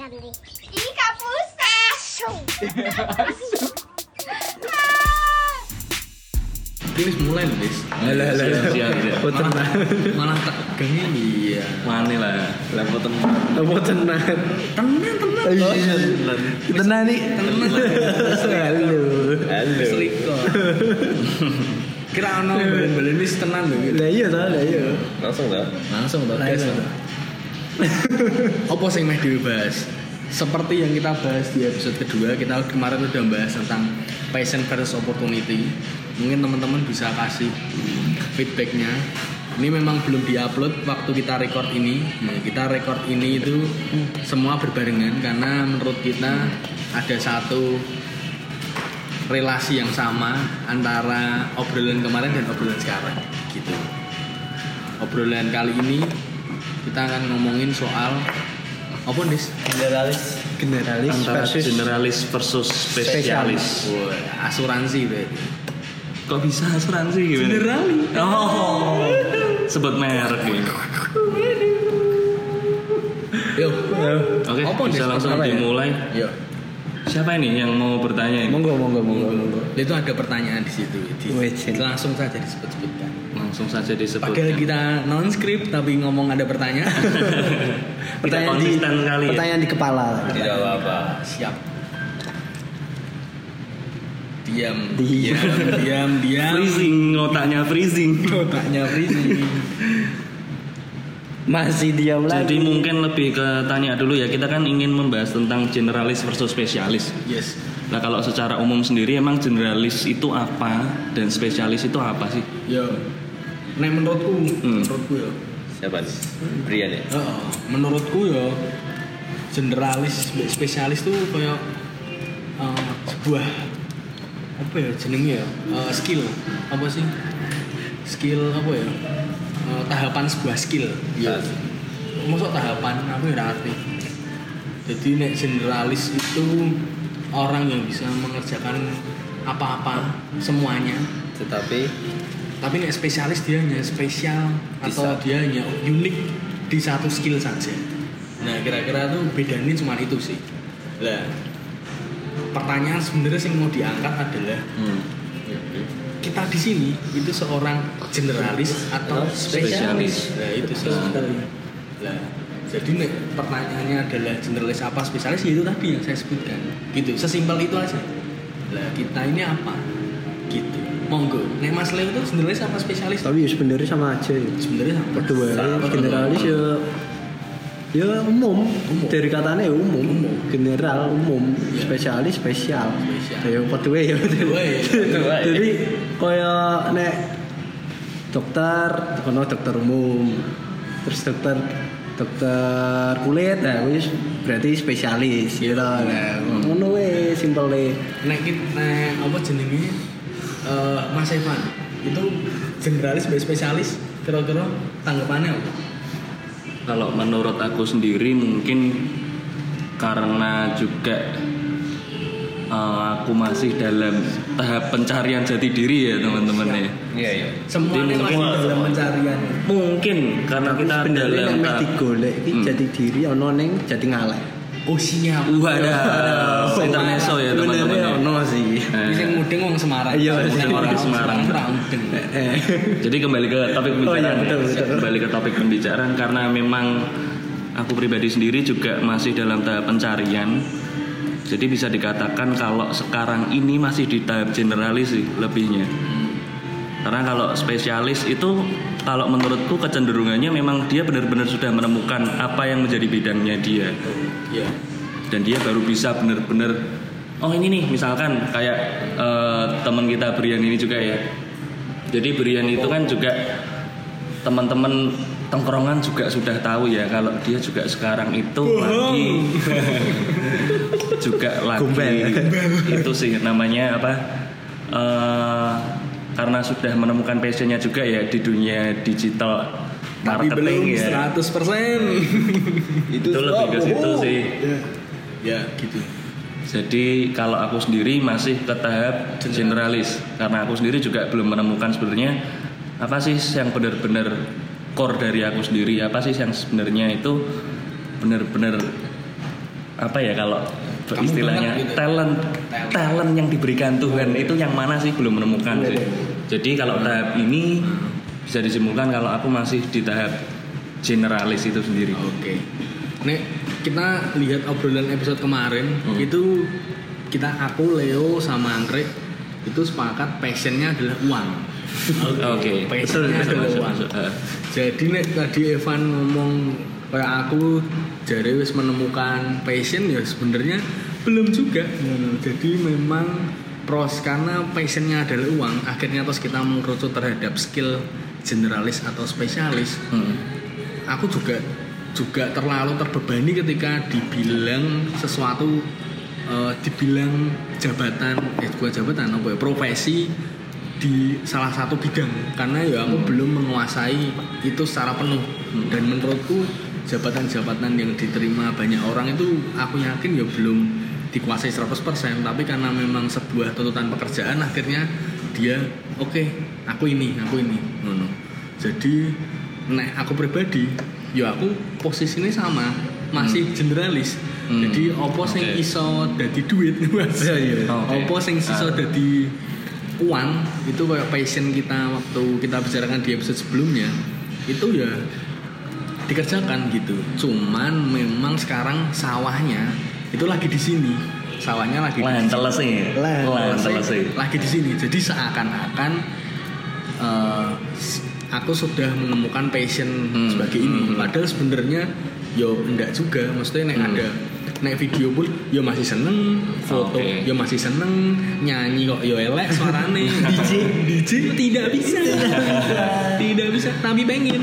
Candy. Ih, kapusa. Asu. Ini wis mulai. Alah, alah, alah. Siap, siap. Boten Malah malah tegangnya iya. Mana lah, temen. Apa tenan? Tenan tenan. Oh, iya. Tenan nih. Halo. Halo. Selingkuh. Kira ono wis tenan lho. Lah iya ta, lah iya. Langsung dah. Langsung to, guys. Langsung. Apa sing meh dibahas? Seperti yang kita bahas di episode kedua, kita kemarin udah bahas tentang passion versus opportunity. Mungkin teman-teman bisa kasih feedbacknya. Ini memang belum diupload waktu kita record ini. Nah, kita record ini itu semua berbarengan karena menurut kita ada satu relasi yang sama antara obrolan kemarin dan obrolan sekarang gitu. Obrolan kali ini kita akan ngomongin soal apa nih? Generalis. Generalis Antara versus generalis versus spesialis. Wah, asuransi berarti. Kok bisa asuransi gimana? Generalis. Oh. Sebut merek ini. Yo. Oke, Apa nih? bisa langsung Apa ya? dimulai. Yo. Siapa ini yang mau bertanya ini? Monggo, monggo, monggo, monggo. Itu ada pertanyaan di situ. Di, langsung saja disebut-sebutkan. Langsung saja disebut. Padahal kita non script tapi ngomong ada pertanyaan. Pertanyaan konsisten sekali. ya. Pertanyaan di kepala. Tidak apa-apa. Siap. Diam. Diam. Diam, diam, diam. Freezing, otaknya freezing. Otaknya freezing. Masih diam lagi. Jadi mungkin lebih ke tanya dulu ya. Kita kan ingin membahas tentang generalis versus spesialis. Yes. Nah kalau secara umum sendiri emang generalis itu apa dan spesialis itu apa sih? Yo. Nek menurutku, Hmm. menurutku ya. Siapa nih? Brian ya? Heeh, menurutku ya generalis spe- spesialis tuh kayak eh, sebuah apa ya jenengnya ya Eh, skill apa sih skill apa ya Eh, tahapan sebuah skill Iya. masuk tahapan apa ya arti jadi nek generalis itu orang yang bisa mengerjakan apa-apa semuanya Tetapi tapi nek spesialis dia hanya spesial atau dia hanya unik di satu skill saja. Nah kira-kira tuh bedanya cuma itu sih. Lah pertanyaan sebenarnya yang mau diangkat adalah Hmm. kita di sini itu seorang generalis atau spesialis? Spesialis. nah itu sih. Sebenarnya lah jadi nek pertanyaannya adalah generalis apa spesialis ya itu tadi yang saya sebutkan. Gitu sesimpel itu aja. Lah kita ini apa monggo nek mas Leo itu generalis apa spesialis Tapi ya sebenarnya sama aja ya. sebenarnya sama Kedua, generalis ya ya umum. Dari katanya ya umum. Umum. General umum, Iya. spesialis spesial. Ya kedua ya. Ya. Ya. Jadi kaya nek dokter, kono dokter umum. Terus dokter dokter kulit nah wis berarti spesialis gitu nah ngono we simple nek nek apa jenenge eh, Mas Evan itu generalis sebagai spesialis kira-kira tanggapannya apa? Kalau menurut aku sendiri mungkin karena juga eh, aku masih dalam tahap pencarian jati diri ya teman-teman ya. Iya iya. Jadi masih dalam pencarian Mungkin karena kita sebenarnya dalam tahap digolek iki Hmm. jati diri ono ning jati ngaleh oh siap Wadah, interneso ya teman-teman ya. ono sih Eh, Sing mudeng wong Semarang. Iya, Sing orang Semarang. Semarang mudeng. eh Jadi kembali ke topik Oh, pembicaraan. iya, betul, ya. betul. Kembali ke topik pembicaraan karena memang aku pribadi sendiri juga masih dalam tahap pencarian. Jadi bisa dikatakan kalau sekarang ini masih di tahap generalis sih lebihnya. Karena kalau spesialis itu kalau menurutku kecenderungannya memang dia benar-benar sudah menemukan apa yang menjadi bidangnya dia Iya. dan dia baru bisa benar-benar oh ini nih misalkan kayak eh, teman kita Brian ini juga ya jadi Brian itu kan juga teman-teman tongkrongan juga sudah tahu ya kalau dia juga sekarang itu lagi juga lagi Gombel. itu sih namanya apa eh, karena sudah menemukan passionnya juga ya di dunia digital Tapi belum marketing ya 100%. itu lebih ke situ sih Ya. Ya, gitu. Jadi kalau aku sendiri masih ke tahap generalis karena aku sendiri juga belum menemukan sebenarnya apa sih yang benar-benar core dari aku sendiri apa sih yang sebenarnya itu benar-benar apa ya kalau Kamu istilahnya gitu. talent Talent. talent yang diberikan Tuhan itu yang mana sih belum menemukan sih. Jadi kalau tahap ini bisa disimpulkan kalau aku masih di tahap generalis itu sendiri. Oke. Nek kita lihat obrolan episode kemarin Hmm. itu kita aku Leo sama Anggrek itu sepakat passionnya adalah uang. Oke. Passionnya Betul, adalah betul, uang. betul. Eh, Jadi nek tadi Evan ngomong kayak aku jare wis menemukan passion ya sebenarnya belum juga. Ngono. Jadi memang pros karena passionnya adalah uang akhirnya terus kita mengerucut terhadap skill generalis atau spesialis. Hmm. aku juga juga terlalu terbebani ketika dibilang sesuatu eh, dibilang jabatan eh bukan jabatan apa ya profesi di salah satu bidang. Karena ya aku belum menguasai itu secara penuh. Dan menurutku jabatan-jabatan yang diterima banyak orang itu aku yakin ya belum dikuasai 100% tapi karena memang sebuah tuntutan pekerjaan akhirnya dia oke aku ini aku ini ngono jadi nek aku pribadi ya aku posisinya sama masih generalis Hmm. jadi opo sing Oke. iso dadi duit mas Iya, iya. Oke. opo sing iso Ah. dadi uang itu kayak passion kita waktu kita bicarakan di episode sebelumnya itu ya dikerjakan gitu cuman memang sekarang sawahnya itu lagi di sini. Sawahnya lagi Lahan sini. telesi. Lahan telesi. lagi di sini. Jadi seakan-akan s- aku sudah menemukan passion Hmm, sebagai ini. Hmm, padahal sebenarnya yo enggak juga. Maksudnya nek Hmm. ada nek video pun yo masih seneng. Foto Oke. yo masih seneng. Nyanyi kok yo elek suarane. DJ DJ tidak bisa. Tidak bisa. Tapi pengen.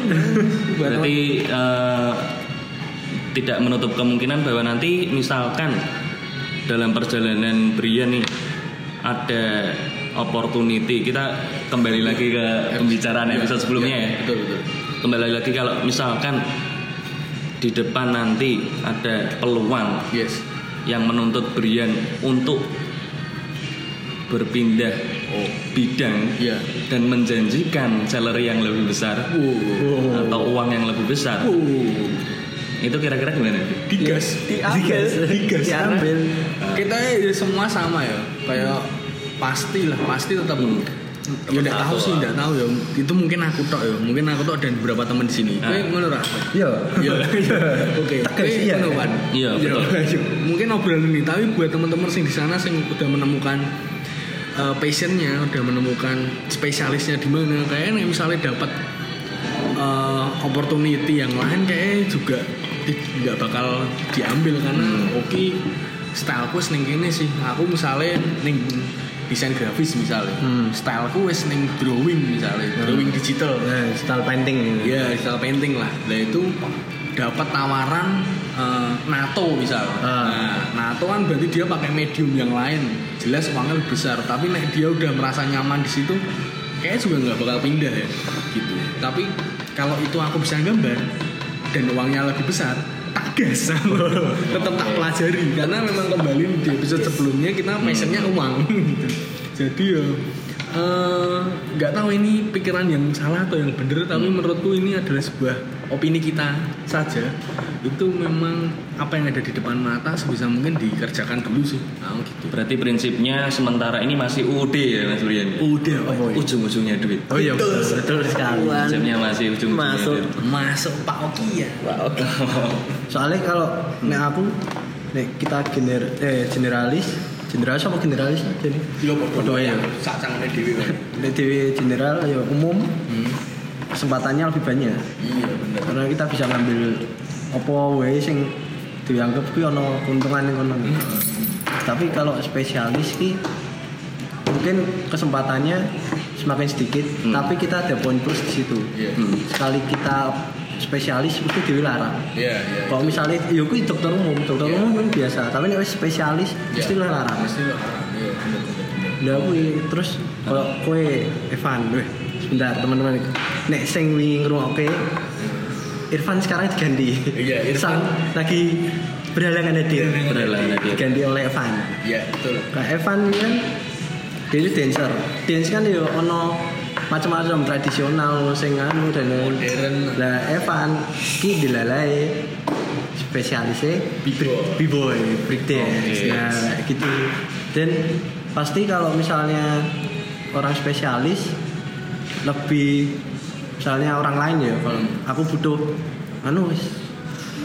Berarti eh, tidak menutup kemungkinan bahwa nanti misalkan dalam perjalanan Brian nih ada opportunity. Kita kembali lagi ke pembicaraan Ya, episode sebelumnya ya. betul betul. Kembali lagi kalau misalkan di depan nanti ada peluang yes. yang menuntut Brian untuk berpindah oh. bidang iya. dan menjanjikan salary yang lebih besar wow atau uang yang lebih besar. Wow itu kira-kira gimana? digas diambil digas diambil kita ya semua sama ya kayak pasti lah pasti tetap Hmm. ya nggak tahu sih ah. nggak tahu ya itu mungkin aku tok ya mungkin aku tok dan beberapa teman di sini Ah. Kowe ngono ra Iya. Iya, oke. Iya. Pan? Iya, betul. iya. Mungkin obrolan ini, tapi buat teman-teman sing di sana sing udah menemukan uh, passionnya, udah menemukan spesialisnya di mana, kayaknya misalnya dapat uh, opportunity yang lain kayak juga nggak bakal diambil karena Hmm. oke styleku wis ning kene sih. Aku misalnya ning desain grafis misalnya, Hmm. styleku wis ning drawing misalnya, drawing digital. Nah, style painting Iya, style painting lah. Nah itu dapat tawaran eh, NATO misal. Ah. Nah, NATO kan berarti dia pakai medium yang lain. Jelas uangnya lebih besar. Tapi nek dia udah merasa nyaman di situ, kayaknya juga nggak bakal pindah ya. Gitu. Tapi kalau itu aku bisa gambar dan uangnya lebih besar, tak gas. Tetap tak pelajari karena memang kembali di episode sebelumnya kita passionnya uang. Jadi ya eh, nggak tahu ini pikiran yang salah atau yang benar tapi menurutku ini adalah sebuah opini kita saja itu memang apa yang ada di depan mata sebisa mungkin dikerjakan dulu sih nah, gitu Berarti prinsipnya sementara ini masih UD ya Mas Brian? udah Pak. Ujung-ujungnya duit. oh iya betul, betul sekali Prinsipnya masih ujung-ujungnya Masuk. duit. masuk Pak Oki ya soalnya kalau nek aku nek kita gener eh generalis generalis apa generalis jadi iya Pak Podo ya. sak cangkeme dhewe Pak. nek dewe general ya umum Hmm. Kesempatannya lebih banyak. Iya bener. Karena kita bisa ngambil apa wae sing dianggap kuwi ana keuntungan ning kono. Tapi kalau spesialis ki mungkin kesempatannya semakin sedikit Hmm. tapi kita ada poin plus di situ. Iya. Hmm. sekali kita spesialis mesti dilarang iya iya kalau misalnya ya kuwi dokter umum dokter Iya. umum kan biasa tapi nek spesialis mesti Iya. larang. Mesti lo iya bener bener bener. Lah kuwi terus kalau kowe Evan, weh sebentar teman-teman. Nek sing wingi ngrungokke Irfan sekarang diganti. Iya, Irfan. Lagi berhalangan hadir. Berhalangan hadir. Diganti oleh Evan. iya betul Kayak Evan kan dia itu dancer. Dance kan ya ono macam-macam tradisional sing anu dan. Modern. Lah Evan ki dilalai spesialisnya B-boy. b-boy breakdance Oke. nah gitu dan pasti kalau misalnya orang spesialis lebih misalnya orang lain ya kalau aku butuh anu wis.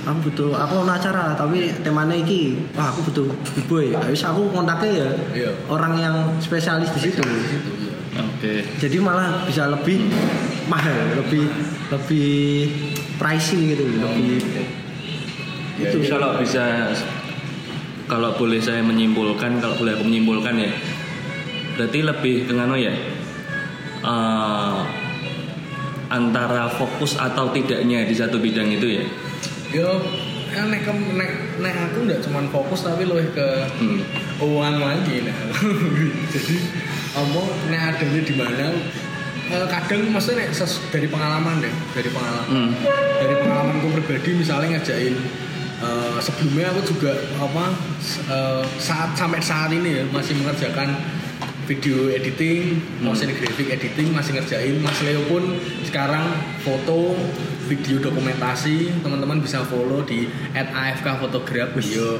Aku butuh aku mau acara tapi temanya iki wah aku butuh b-boy Ya wis aku kontaknya ya Iya. orang yang spesialis di situ. Iya. Oke. jadi malah bisa lebih mahal lebih lebih pricey gitu lebih Ya, itu kalau bisa kalau boleh saya menyimpulkan kalau boleh aku menyimpulkan ya berarti lebih ke ya eh, antara fokus atau tidaknya di satu bidang itu ya Yo, ya, nek, kem- nek, nek aku nggak cuma fokus tapi lebih ke hmm. uang lagi nah. jadi omong nek adanya di mana eh, kadang maksudnya nek ses- dari pengalaman deh dari pengalaman Hmm. dari pengalamanku pribadi misalnya ngajain eh, sebelumnya aku juga apa eh, saat sampai saat ini ya masih mengerjakan video editing, motion graphic editing masih ngerjain. Mas Leo pun sekarang foto, video dokumentasi, teman-teman bisa follow di @afkfotograf. Yo,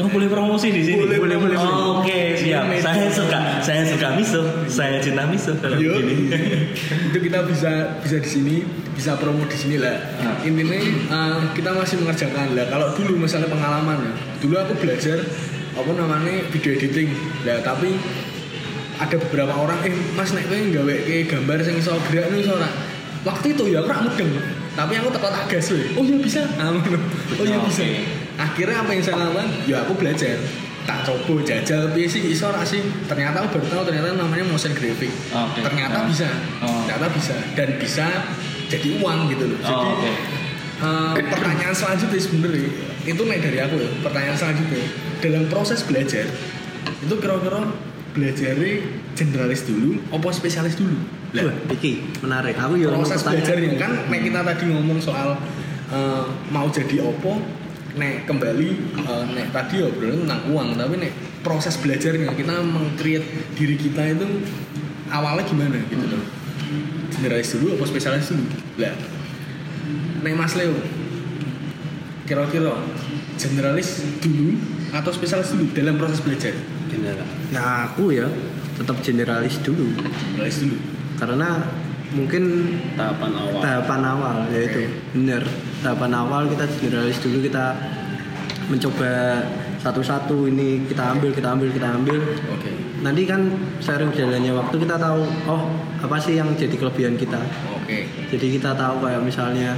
Oh boleh promosi di sini. Boleh, boleh, boleh. Oh, Oke siap. Iya, Saya suka. Saya suka miso. Saya cinta miso kalau Yo, begini. itu kita bisa bisa di sini, bisa promo di sini lah. Ah. Intinya eh, kita masih mengerjakan lah. Kalau dulu misalnya pengalaman ya, dulu aku belajar apa namanya video editing. Lah tapi ada beberapa orang, eh mas nek kowe nggawe ke gambar sing iso gerak nih iso ora. Waktu itu ya aku ora mudeng. Tapi aku teko tak gas we. Oh iya bisa. Ah. Oh Oke. bisa. Akhirnya apa yang saya lakukan? Ya aku belajar. Tak coba jajal piye sih iso ora sih? Ternyata aku baru tahu ternyata namanya motion graphic. Oke. Ternyata Ah. bisa. Oh. Ternyata bisa dan bisa jadi uang gitu loh. Jadi Oh, eh, pertanyaan selanjutnya sebenarnya itu naik dari aku ya. Pertanyaan selanjutnya dalam proses belajar itu kira-kira belajarnya generalis dulu, apa spesialis dulu? Lah, iki menarik. Aku ya proses belajarnya. Kan nek kita tadi ngomong soal eh, mau jadi opo nek kembali eh, nek tadi obrolan tentang uang. Tapi nek proses belajarnya kita mengcreate diri kita itu awalnya gimana gitu loh. Generalis dulu apa spesialis dulu? Lah nek Mas Leo kira-kira generalis dulu atau spesialis dulu dalam proses belajar Nah aku ya tetap generalis dulu. Generalis dulu? Karena mungkin tahapan awal. Tahapan awal yaitu bener. Tahapan awal kita generalis dulu kita mencoba satu-satu ini kita ambil kita ambil kita ambil. Oke. Nanti kan sering jalannya waktu kita tahu oh apa sih yang jadi kelebihan kita? Oke. Jadi kita tahu kayak misalnya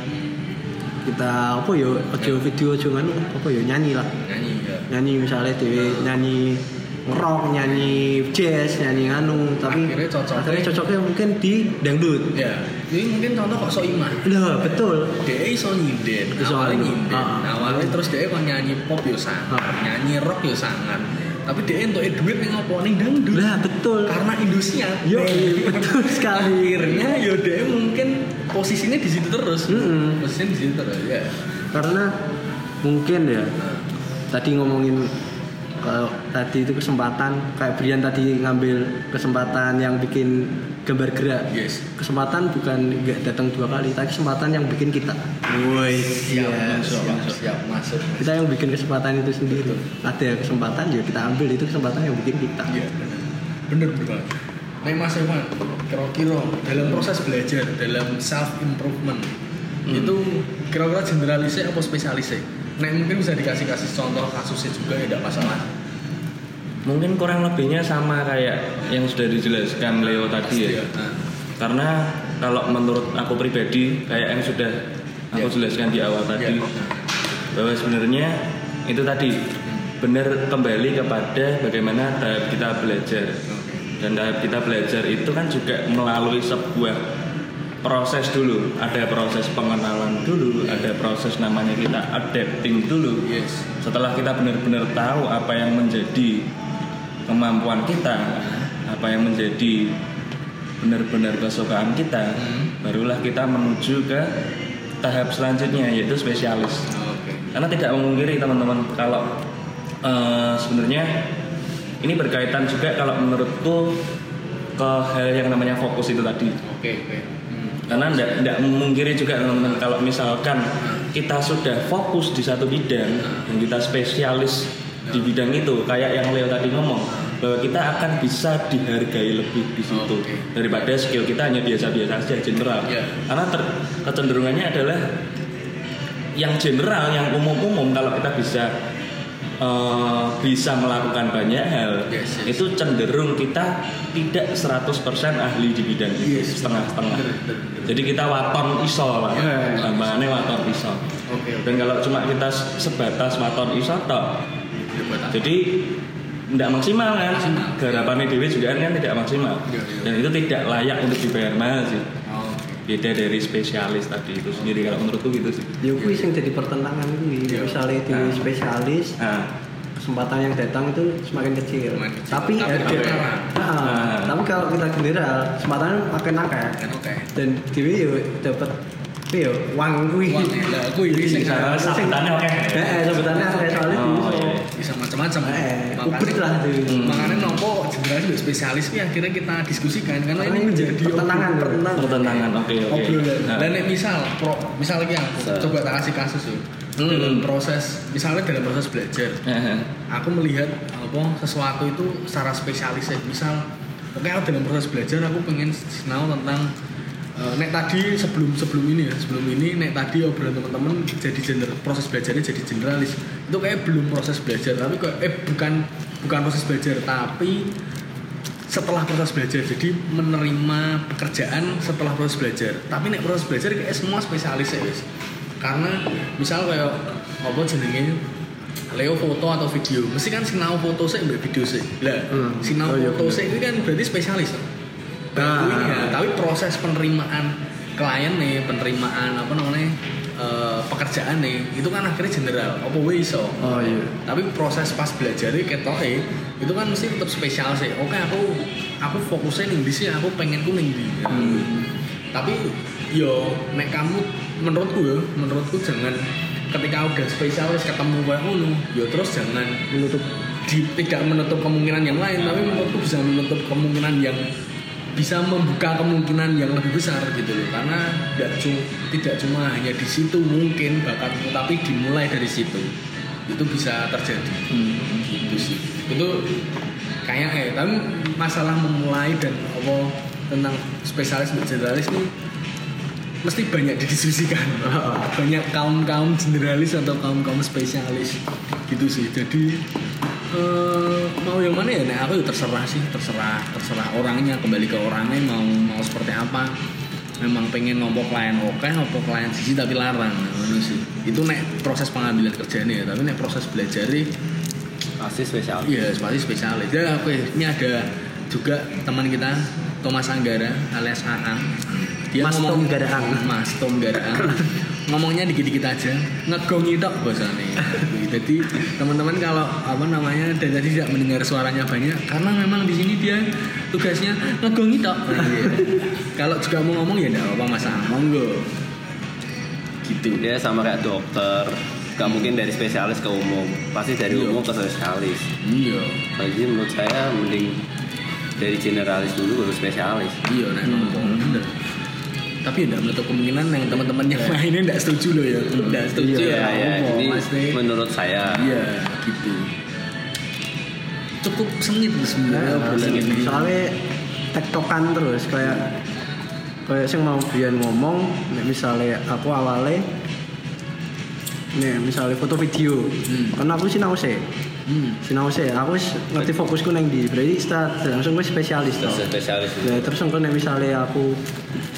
kita apa ya audio video aja kan apa ya nyanyi lah. Nyanyi ya. Nyanyi misalnya dewe nyanyi rock nyanyi jazz nyanyi anu tapi Akhirnya cocoknya- akhirnya cocoknya mungkin di dangdut Ya, ini mungkin contoh kok Soimah. lah betul Dia iso nyinden, Iso awalnya nyinden. Ah. Awalnya terus dia kok nyanyi pop yo sangar, Ah. nyanyi rock yo sangar. Tapi dia entuk duit ning apa ning dangdut. lah betul Karena Indosiar. Yo, Nih. betul sekali. Akhirnya yo dia mungkin posisinya di situ terus. Mm-mm. Posisinya di situ terus. Ya. karena mungkin ya tadi ngomongin kalau tadi itu kesempatan kayak Brian tadi ngambil kesempatan yang bikin gambar gerak Yes. kesempatan bukan nggak datang dua kali tapi kesempatan yang bikin kita woi Siap, masuk, masuk, siap, masuk. kita yang bikin kesempatan itu sendiri ada kesempatan ya kita ambil itu kesempatan yang bikin kita Iya, bener. Bener, banget. Nek Mas Evan, kira-kira dalam proses belajar, dalam self improvement itu kira-kira generalisnya apa spesialisnya? Nek mungkin bisa dikasih kasih contoh kasusnya juga ya tidak masalah. Mungkin kurang lebihnya sama kayak yang sudah dijelaskan Leo tadi ya. Nah, Karena kalau menurut aku pribadi kayak yang sudah aku Ya. jelaskan di awal tadi Ya. bahwa sebenarnya itu tadi benar kembali kepada bagaimana tahap kita belajar dan tahap kita belajar itu kan juga melalui sebuah proses dulu ada proses pengenalan dulu ada proses namanya kita adapting dulu yes. setelah kita benar-benar tahu apa yang menjadi kemampuan kita apa yang menjadi benar-benar kesukaan kita Hmm. barulah kita menuju ke tahap selanjutnya yaitu spesialis Oke. karena tidak memungkiri teman-teman kalau eh, sebenarnya ini berkaitan juga kalau menurutku ke hal yang namanya fokus itu tadi Oke, oke. Hmm. karena ndak ndak memungkiri juga teman-teman kalau misalkan kita sudah fokus di satu bidang dan kita spesialis di bidang itu kayak yang Leo tadi ngomong bahwa kita akan bisa dihargai lebih di situ Oke. daripada skill kita hanya biasa-biasa saja general Iya. karena ter- kecenderungannya adalah yang general yang umum-umum kalau kita bisa eh, bisa melakukan banyak hal Yes, yes. itu cenderung kita tidak 100% ahli di bidang itu Yes. setengah-setengah jadi kita waton iso lah Iya. gambarannya waton iso oke. dan kalau cuma kita sebatas waton iso apa? Jadi tidak maksimal kan Maksimal. garapannya Dewi juga kan tidak maksimal Iya, iya. dan itu tidak layak untuk dibayar mahal sih Oh, oke. beda dari spesialis tadi itu sendiri kalau menurutku gitu sih Ya kuwi sing jadi pertentangan kuwi. Iya. Misalnya di Nah. spesialis nah kesempatan yang datang itu semakin kecil. Semakin kecil. Tapi Tapi ada terlarang. Nah, Nah. tapi kalau kita general kesempatan makin akeh. Oke. Dan dhewe yo dapat apa yo uang kuwi. Uang, kuwi sing Cara sambutannya oke. Heeh, sebutannya akeh soalnya Oh, iya. Bisa macam-macam. Eh, Makanya- lah tuh. Hmm. Makanya nopo generasi udah spesialis ini akhirnya kita diskusikan karena Karena ini menjadi pertentangan, pertentangan. pertentangan oke oke. Nah. Dan nek misal pro, misal lagi aku Se- coba tak kasih kasus ya. Hmm. Dalam proses misalnya dalam proses belajar, Heeh. aku melihat apa sesuatu itu secara spesialis ya. Misal oke dalam proses belajar aku pengen sinau tentang eh, nek tadi sebelum sebelum ini ya sebelum ini nek tadi obrolan teman-teman jadi gener proses belajarnya jadi generalis. Itu kayak belum proses belajar tapi kok eh bukan bukan proses belajar tapi setelah proses belajar. Jadi menerima pekerjaan setelah proses belajar. Tapi nek proses belajar kayak semua spesialis ya wis karena misal kayak apa jenenge? Leo foto atau video. Mesti kan sinau foto sih video sih lah Hmm. sinau Oh, iya, foto sih itu kan berarti spesialis. Nah. Ya, tapi proses penerimaan klien nih penerimaan apa namanya eh, pekerjaan nih itu kan akhirnya general. Apa iso? Oh iya. tapi proses pas belajar ketok itu kan mesti tetap spesial sih. Oke aku aku fokusnya nih di sini aku pengen ku ning ndi? Tapi yo nek kamu menurutku ya menurutku jangan ketika udah spesialis ketemu kayak ngono yo terus jangan Menutup. di- tidak menutup kemungkinan yang lain. Tapi menurutku bisa menutup kemungkinan yang bisa membuka kemungkinan yang lebih besar gitu loh. Karena tidak cuma tidak cuma hanya di situ mungkin bakatmu tapi dimulai dari situ. Itu bisa terjadi. Gitu sih. Itu kayak eh tapi masalah memulai dan apa tentang spesialis dan generalis ini mesti banyak didiskusikan. Banyak kaum kaum generalis atau kaum kaum spesialis. Gitu sih. Jadi eh, mau yang mana ya nah aku ya terserah sih terserah terserah orangnya kembali ke orangnya mau mau seperti apa memang pengen nombok klien oke nombok klien sisi tapi larang nah, sih itu nek proses pengambilan kerjaan ya tapi nek proses belajar pasti spesial Iya, pasti spesialis. Ya, oke. Ini ada juga teman kita Thomas Anggara alias Aang. Dia Mas ngomong Tom Garaang. Mas Tom Garaang. Ngomongnya dikit-dikit aja, ngegongi tok bahasanya. Jadi teman-teman kalau apa namanya dan tadi tidak mendengar suaranya banyak karena memang di sini dia tugasnya ngegongi tok. Iya. kalau juga mau ngomong ya enggak apa-apa Mas monggo. Gitu. dia sama kayak dokter gak mungkin dari spesialis ke umum pasti dari Iya. umum ke spesialis Iya. jadi menurut saya mending dari generalis dulu baru spesialis Iya, ngomong bener. Tapi tidak menutup kemungkinan yang teman-teman yang lainnya tidak setuju loh ya. Tidak setuju Iya, ya. ya ya ngomong, ini Mas Nek. menurut saya Iya, gitu. Cukup sengit sebenarnya Nah, ini. soalnya tektokan terus kayak kayak sing mau Brian ngomong nek misalnya aku awalnya nih misalnya foto video. Hmm. karena aku sinau sih Hmm. sinau sih aku wis ngerti fokusku neng di berarti start langsung gue spesialis terus toh spesialis. Ya terus engko nek misalnya aku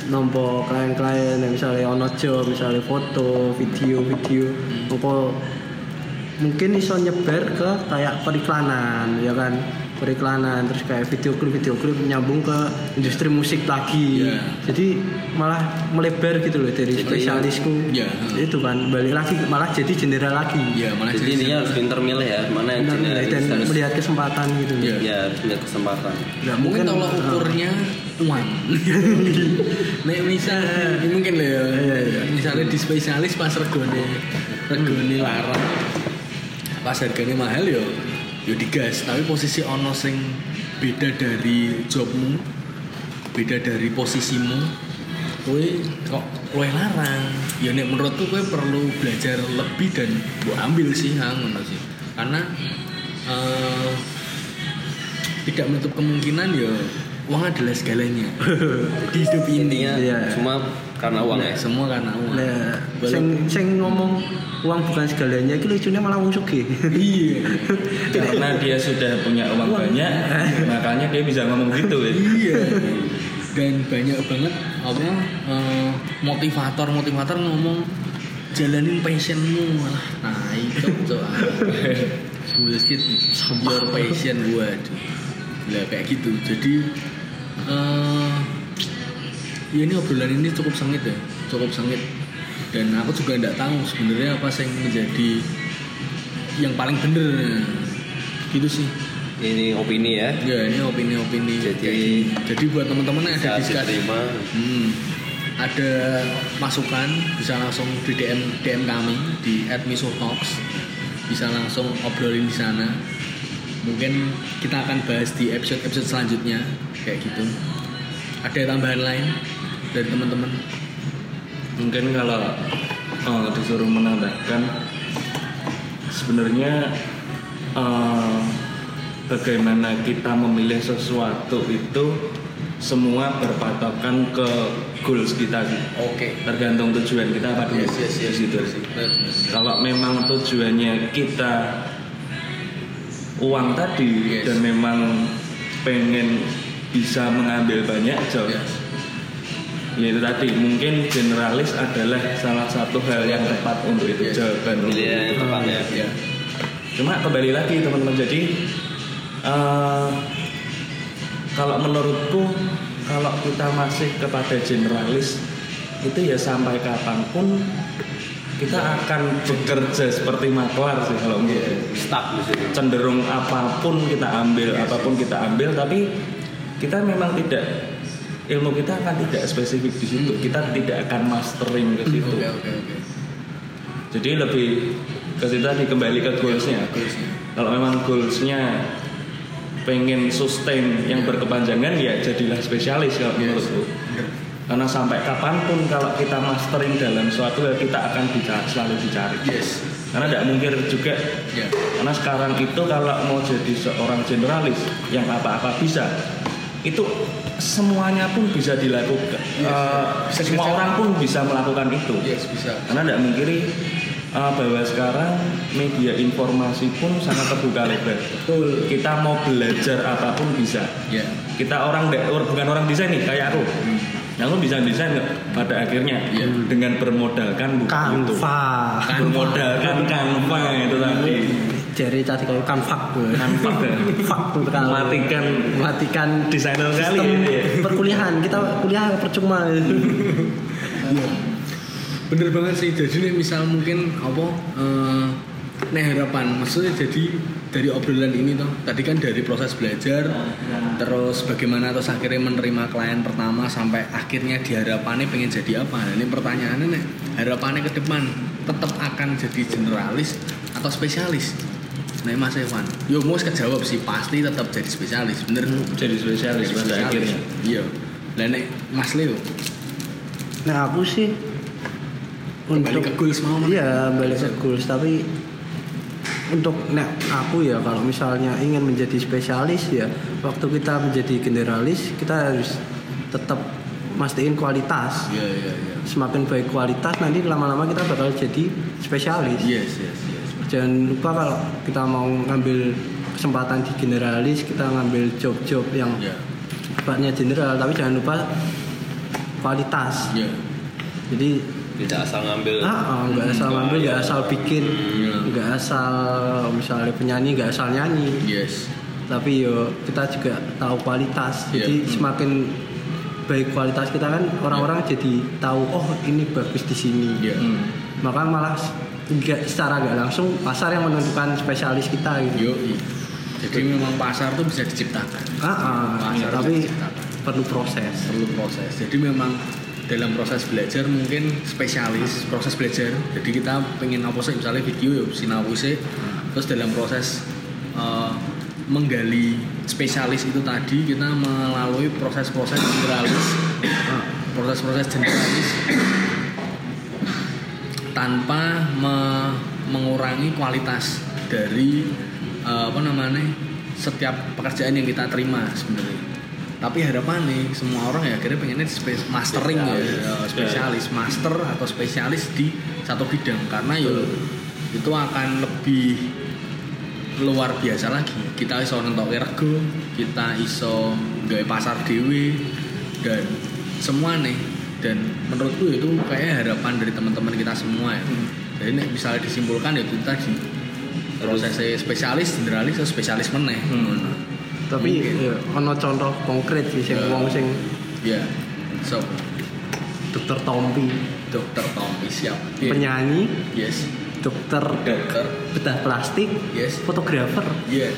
nompo klien-klien nek misalnya ono job misalnya foto video video engko mungkin iso nyebar ke kayak periklanan ya kan periklanan terus kayak video klip video klip nyambung ke industri musik lagi Iya. jadi malah melebar gitu loh dari Jadi- spesialisku Iya. itu kan balik lagi malah jadi jenderal lagi Iya, malah jadi jadi intinya harus pinter milih ya mana yang generalis dan harus melihat kesempatan gitu Iya. ya harus melihat kesempatan Nah, mungkin tolak ah, ukurnya uang. Nek misal mungkin lah ya. Iya, iya. Misalnya di spesialis pas regone regone larang. Pas harganya mahal ya ya digas, tapi posisi ono sing beda dari jobmu, beda dari posisimu. kue kok kue larang ya nek menurutku kue perlu belajar lebih dan gue ambil sih ngono sih karena eh, tidak menutup kemungkinan ya uang adalah segalanya di hidup ini intinya Iya. semua karena uang. Ya semua karena uang. Nah, sing sing ngomong uang bukan segalanya iki lucunya malah wong sugih. iya. Karena dia sudah punya uang banyak makanya dia bisa ngomong gitu ya. Iya. Dan banyak banget apa eh, motivator motivator ngomong jalanin passionmu. Malah nah itu tuh bullshit your passion waduh. Lah kayak gitu. Jadi eh ya ini obrolan ini cukup sengit ya cukup sengit dan aku juga nggak tahu sebenarnya apa yang menjadi yang paling bener gitu sih ini opini ya Ya ini opini-opini. Jadi- kayak gini. jadi buat teman-teman yang ada diskusi, hmm, ada masukan bisa langsung di DM DM kami di @misotalks bisa langsung obrolin di sana. Mungkin kita akan bahas di episode episode selanjutnya kayak gitu. Ada tambahan lain dari teman-teman? mungkin kalau oh, disuruh menambahkan sebenarnya eh, bagaimana kita memilih sesuatu itu semua berpatokan ke goals kita sih Oke. tergantung tujuan kita apa dulu Yes, yes, yes. kalau memang tujuannya kita uang tadi Yes. dan memang pengen bisa mengambil banyak job Yes. Ya itu tadi mungkin generalis adalah salah satu hal yang tepat untuk itu Yes. jawaban pilihan itu. yang tepat ya Ya. cuma kembali lagi teman-teman jadi eh, kalau menurutku kalau kita masih kepada generalis itu ya sampai kapan pun kita akan bekerja seperti maklar sih kalau menurutku stuck di situ cenderung apa pun kita ambil Yes. apa pun kita ambil tapi kita memang tidak ilmu kita akan tidak spesifik di situ kita tidak akan mastering ke situ oke. jadi lebih ke situ tadi kembali ke goalsnya Goalsnya. kalau memang goalsnya pengen sustain yang berkepanjangan ya jadilah spesialis kalau Yes. menurutku Bener. karena sampai kapan pun kalau kita mastering dalam suatu hal kita akan dicari, selalu dicari Yes. karena tidak mungkin juga Ya. karena sekarang itu kalau mau jadi seorang generalis yang apa-apa bisa, itu semuanya pun bisa dilakukan. Yes. Eh, Bisa semua kerja. orang pun bisa melakukan itu. Yes bisa. Karena tidak mungkiri eh, bahwa sekarang media informasi pun sangat terbuka lebar. Betul. Kita mau belajar apa pun bisa. Ya. Kita orang bukan orang desain nih kayak aku. Yang aku bisa desain nggak? pada akhirnya Iya. dengan bermodalkan buku itu Canva. bermodalkan Canva itu tadi Jari tadi kayak kanva. Canva Fak tuh kan. mematikan mematikan desainer kali ya. perkuliahan kita kuliah percuma Iya. Bener banget sih. Jadi nih misal mungkin apa eh nih harapan maksudnya jadi dari obrolan ini toh tadi kan dari proses belajar terus bagaimana terus akhirnya menerima klien pertama sampai akhirnya diharapannya pengen jadi apa nah, ini pertanyaannya nih harapannya ke depan tetap akan jadi generalis atau spesialis nah mas Evan yo mau kejawab sih pasti tetap jadi spesialis bener? Jadi spesialis pada akhirnya. Iya. Lah nek mas Leo? Nah aku sih kembali ke goals mau iya balik ke goals tapi untuk nah aku ya kalau misalnya ingin menjadi spesialis ya waktu kita menjadi generalis kita harus tetap mastiin kualitas. Iya iya iya. Semakin baik kualitas nanti lama-lama kita bakal jadi spesialis. Yes yes jangan lupa kalau kita mau ngambil kesempatan di generalis kita ngambil job-job yang ya. sifatnya general tapi jangan lupa kualitas. Ya. Jadi tidak asal ngambil. Ah, ah, nggak asal Hmm, ngambil nggak iya. asal bikin Iya. nggak asal misalnya penyanyi nggak asal nyanyi. Yes. Tapi yo kita juga tahu kualitas. Iya. jadi semakin baik kualitas kita kan orang-orang jadi tahu oh ini bagus di sini. Ya. Hmm. maka malah secara nggak langsung pasar yang menentukan spesialis kita gitu. Yo jadi memang pasar tuh bisa diciptakan. Ah, ah, Pasar tapi bisa diciptakan. perlu proses. Perlu proses. Jadi memang dalam proses belajar mungkin spesialis proses belajar. Jadi kita pengen apa sih? Misalnya video ya sinau sih. Terus dalam proses eh, menggali spesialis itu tadi kita melalui proses-proses generalis Ah, proses-proses generalis tanpa me- mengurangi kualitas dari eh, apa namanya setiap pekerjaan yang kita terima sebenarnya. Tapi harapan nih semua orang ya akhirnya pengennya mastering ya, ya, spesialis master atau spesialis di satu bidang. Karena ya itu akan lebih luar biasa lagi. Kita iso nentok rego kita iso gawe pasar dewi dan semua nih dan menurutku itu kayak harapan dari teman-teman kita semua ya. Jadi nek misalnya disimpulkan ya itu tadi prosesnya spesialis generalis atau spesialis meneh. Ngono. Tapi Mungkin. ya, ono contoh konkret sih sing Ya. wong sing ya. So. dokter Tompi, dokter Tompi siap. Iya. penyanyi, yes. Dokter dokter. Bedah plastik, yes. Fotografer, iya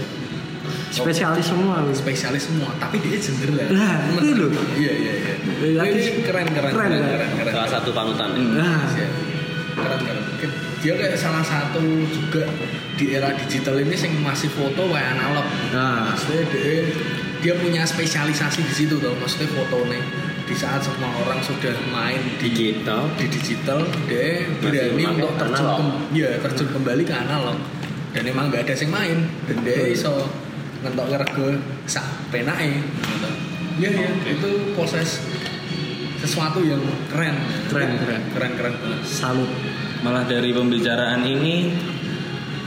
spesialis semua. wis. spesialis semua tapi dia gender lah Lah, itu loh. iya iya iya Lagi ini keren keren keren, keren kan? keren keren Salah satu panutan. Nah, Iya. keren keren dia kayak salah satu juga di era digital ini yang masih foto kayak analog Nah. maksudnya dia, dia punya spesialisasi di situ tuh maksudnya fotonya di saat semua orang sudah main di Digital. di digital dia berani untuk terjun analog. ya, terjun kembali ke analog dan emang nggak ada yang main dan dia iso ngentok rego sak penake gitu. ya ya itu proses sesuatu yang keren Keren, keren. keren keren salut. malah dari pembicaraan ini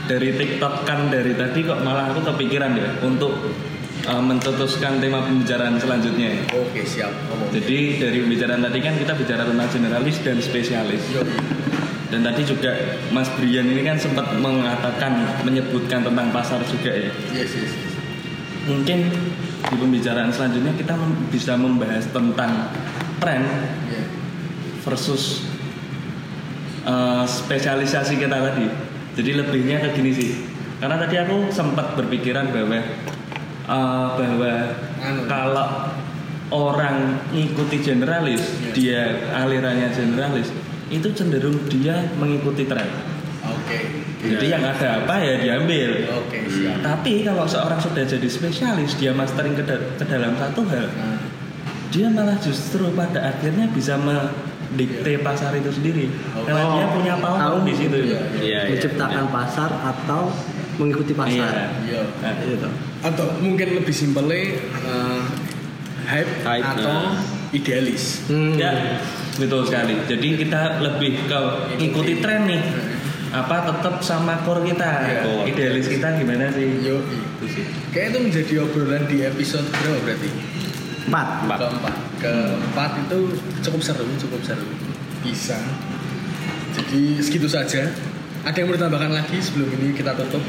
dari TikTok kan dari tadi kok malah aku kepikiran ya untuk uh, mencetuskan tema pembicaraan selanjutnya. ya. oke siap ngomong Jadi dari pembicaraan tadi kan kita bicara tentang generalis dan spesialis. Yo. Dan tadi juga Mas Brian ini kan sempat mengatakan menyebutkan tentang pasar juga ya. yes yes yes. Mungkin di pembicaraan selanjutnya kita bisa membahas tentang tren Ya. versus uh, spesialisasi kita tadi. Jadi lebihnya ke gini sih. Karena tadi aku sempat berpikiran bahwa uh, bahwa Anu. kalau orang ngikuti generalis, Iya. dia alirannya generalis, itu cenderung dia mengikuti tren. Oke Jadi Ya. yang ada apa ya diambil. oke siap Tapi kalau seorang sudah jadi spesialis, dia mastering ke, da- ke dalam satu hal, nah, dia malah justru pada akhirnya bisa mendikte pasar itu sendiri Oh. karena dia punya power Tahu. di situ Iya, Iya, iya. menciptakan pasar atau mengikuti Iya. pasar. Yo. Nah, Gitu. atau mungkin lebih simpelnya eh, hype, Hype, atau nah. idealis Hmm. ya betul sekali jadi kita lebih ke ikuti tren nih apa tetap sama core kita? Iya. Core. idealis kita gimana sih? Yo itu sih. Kayak itu menjadi obrolan di episode berapa berarti? Empat. Empat. keempat. Keempat itu cukup seru cukup seru. Bisa. Jadi segitu saja. Ada yang mau ditambahkan lagi sebelum ini kita tutup?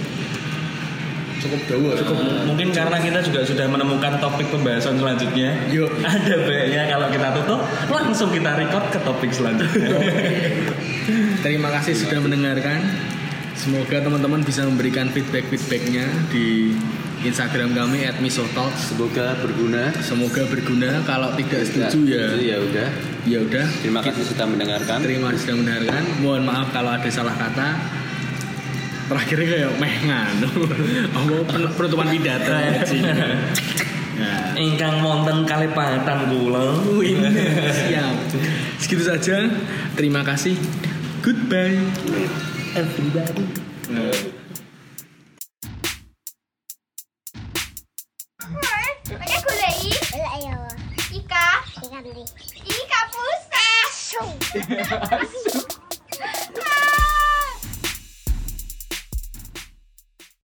Cukup jauh cukup. mungkin karena kita juga sudah menemukan topik pembahasan selanjutnya Yuk. ada baiknya kalau kita tutup langsung kita record ke topik selanjutnya Terima kasih sudah mendengarkan. Semoga teman-teman bisa memberikan feedback-feedbacknya di Instagram kami @misotalks. Semoga berguna. Semoga berguna. Kalau tidak setuju ya, Setuju ya udah. ya udah. Terima kasih sudah mendengarkan. Terima kasih sudah mendengarkan. Mohon maaf kalau ada salah kata. Terakhirnya kayak. Apa pen- penutupan pidato. Nah, ingkang wonten kalepatan kula wih, siap. Segitu saja. Terima kasih. Goodbye. Everybody. Uh,